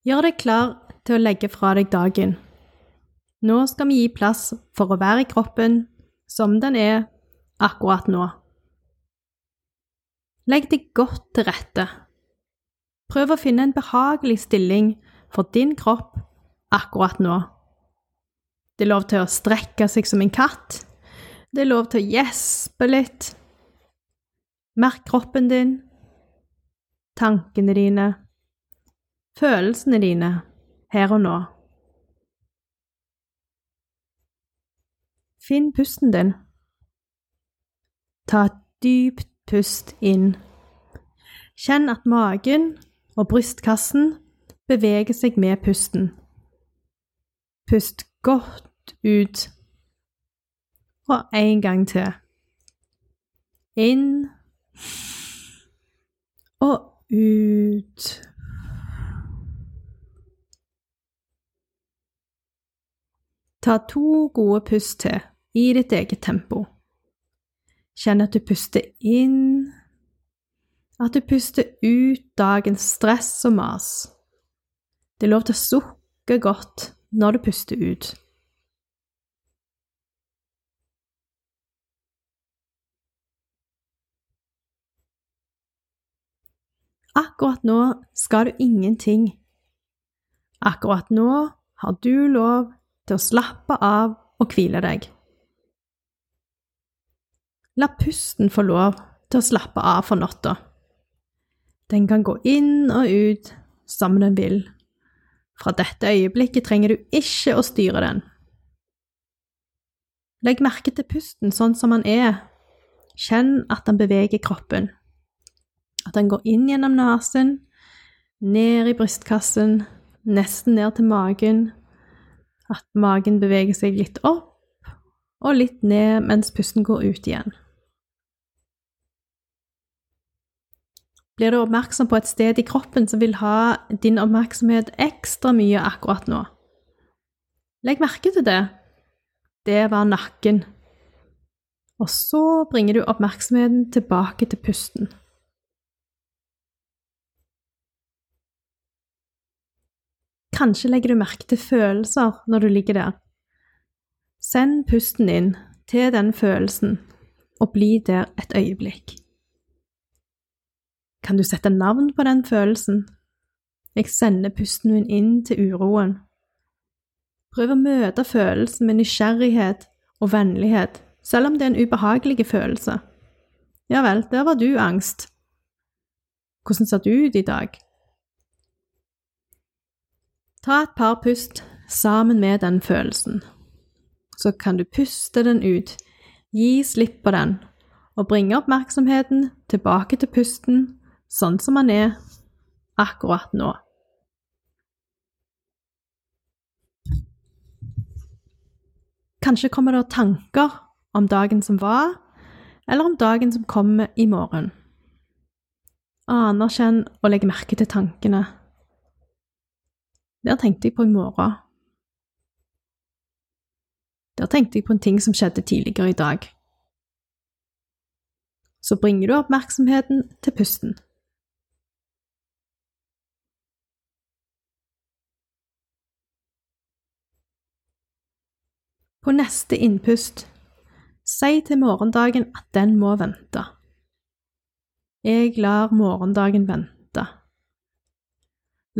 Gjør deg klar til å legge fra deg dagen. Nå skal vi gi plass for å være i kroppen som den er akkurat nå. Legg deg godt til rette. Prøv å finne en behagelig stilling for din kropp akkurat nå. Det er lov til å strekke seg som en katt. Det er lov til å gjespe litt. Merk kroppen din, tankene dine, følelsene dine her og nå. Finn pusten din. Ta et dypt pust inn. Kjenn at magen og brystkassen beveger seg med pusten. Pust godt ut. Og en gang til. Inn og ut. Ta to gode pust til i ditt eget tempo. Kjenn at du puster inn, at du puster ut dagens stress og mas. Det er lov til å sukke godt når du puster ut. Akkurat nå skal du ingenting. Akkurat nå har du lov til å slappe av og hvile deg. La pusten få lov til å slappe av for natta. Den kan gå inn og ut som den vil. Fra dette øyeblikket trenger du ikke å styre den. Legg merke til pusten sånn som han er. Kjenn at han beveger kroppen. At han går inn gjennom nesen, ned i brystkassen, nesten ned til magen. At magen beveger seg litt opp og litt ned mens pusten går ut igjen. Blir du oppmerksom på et sted i kroppen som vil ha din oppmerksomhet ekstra mye akkurat nå? Legg merke til det. Det var nakken. Og så bringer du oppmerksomheten tilbake til pusten. Kanskje legger du merke til følelser når du ligger der. Send pusten inn til den følelsen, og bli der et øyeblikk. Kan du sette navn på den følelsen? Jeg sender pusten min inn til uroen. Prøv å møte følelsen med nysgjerrighet og vennlighet, selv om det er en ubehagelig følelse. Ja vel, der var du angst. Hvordan ser du ut i dag? Ta et par pust sammen med den følelsen. Så kan du puste den ut, gi slipp på den, og bringe oppmerksomheten tilbake til pusten, sånn som den er akkurat nå. Kanskje kommer det tanker om dagen som var, eller om dagen som kommer i morgen. Anerkjenn og legg merke til tankene. Der tenkte jeg på i morgen. Der tenkte jeg på en ting som skjedde tidligere i dag. Så bringer du oppmerksomheten til pusten. På neste innpust, si til morgendagen at den må vente. Jeg lar morgendagen vente.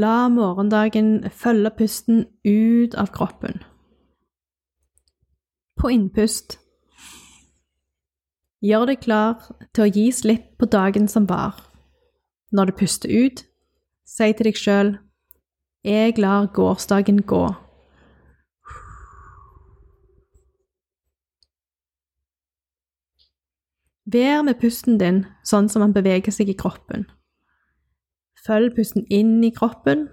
La morgendagen følge pusten ut av kroppen. På innpust Gjør deg klar til å gi slipp på dagen som var. Når du puster ut, si til deg sjøl Jeg lar gårsdagen gå. Vær med pusten din sånn som han beveger seg i kroppen. Følg pusten inn i kroppen.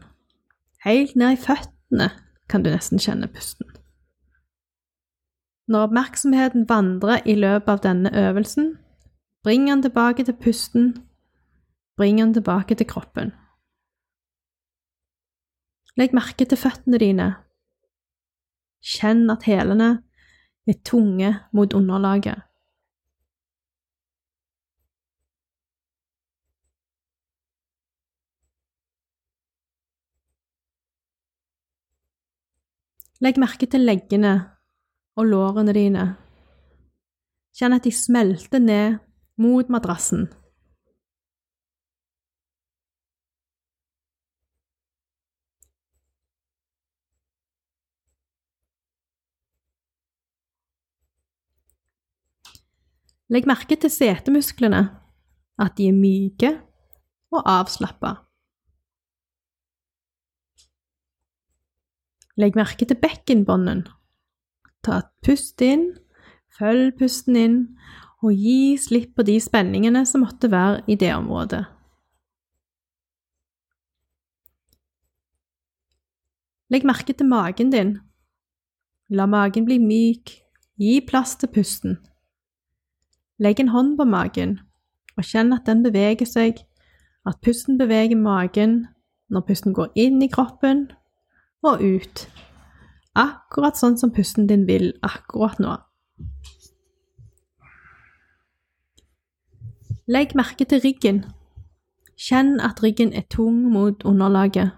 Helt ned i føttene kan du nesten kjenne pusten. Når oppmerksomheten vandrer i løpet av denne øvelsen, bring den tilbake til pusten, bring den tilbake til kroppen. Legg merke til føttene dine. Kjenn at hælene er tunge mot underlaget. Legg merke til leggene og lårene dine. Kjenn at de smelter ned mot madrassen. Legg merke til setemusklene, at de er myke og avslappa. Legg merke til bekkenbånden. Ta et pust inn, følg pusten inn, og gi slipp på de spenningene som måtte være i det området. Legg merke til magen din. La magen bli myk, gi plass til pusten. Legg en hånd på magen, og kjenn at den beveger seg, at pusten beveger magen når pusten går inn i kroppen og ut, akkurat sånn som pusten din vil akkurat nå. Legg merke til ryggen. Kjenn at ryggen er tung mot underlaget.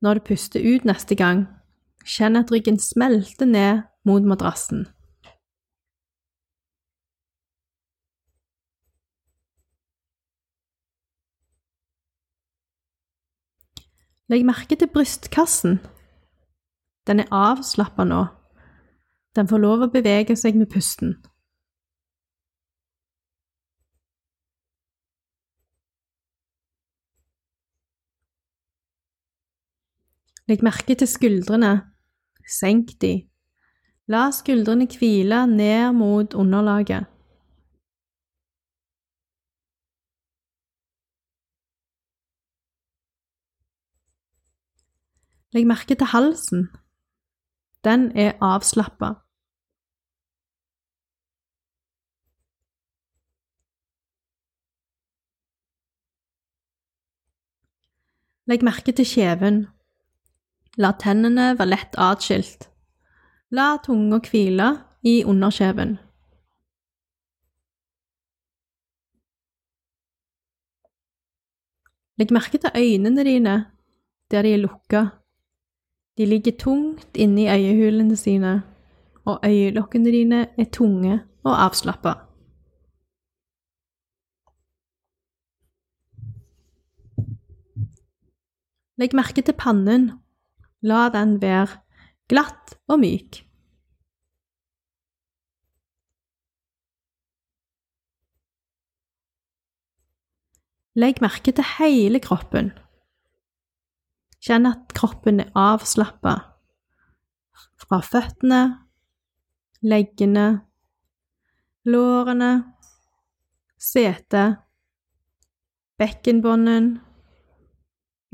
Når du puster ut neste gang, kjenn at ryggen smelter ned mot madrassen. Legg merke til brystkassen. Den er avslappa nå. Den får lov å bevege seg med pusten. Legg merke til skuldrene. Senk de. La skuldrene hvile ned mot underlaget. Legg merke til halsen. Den er avslappa. Legg merke til kjeven. La tennene være lett atskilt. La tunga hvile i underkjeven. Legg merke til øynene dine der de er lukka. De ligger tungt inni øyehulene sine, og øyelokkene dine er tunge og avslappa. Legg merke til pannen. La den være glatt og myk. Legg merke til hele kroppen. Kjenn at kroppen er avslappa fra føttene, leggene, lårene, setet, bekkenbånden,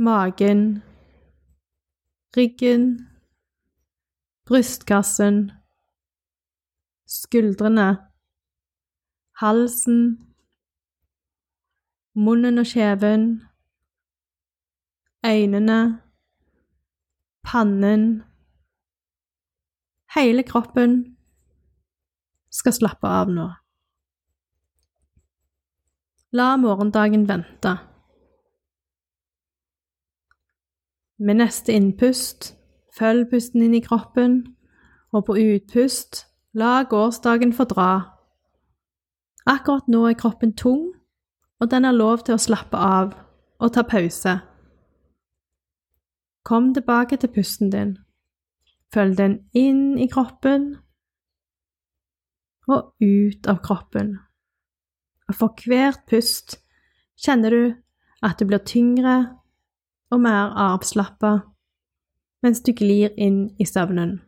magen, ryggen, brystkassen, skuldrene, halsen, munnen og kjeven øynene, pannen Hele kroppen skal slappe av nå. La morgendagen vente. Med neste innpust, følg pusten inn i kroppen, og på utpust, la gårsdagen få dra. Akkurat nå er kroppen tung, og den har lov til å slappe av og ta pause. Kom tilbake til pusten din. Følg den inn i kroppen og ut av kroppen. Og for hvert pust kjenner du at du blir tyngre og mer avslappa mens du glir inn i søvnen.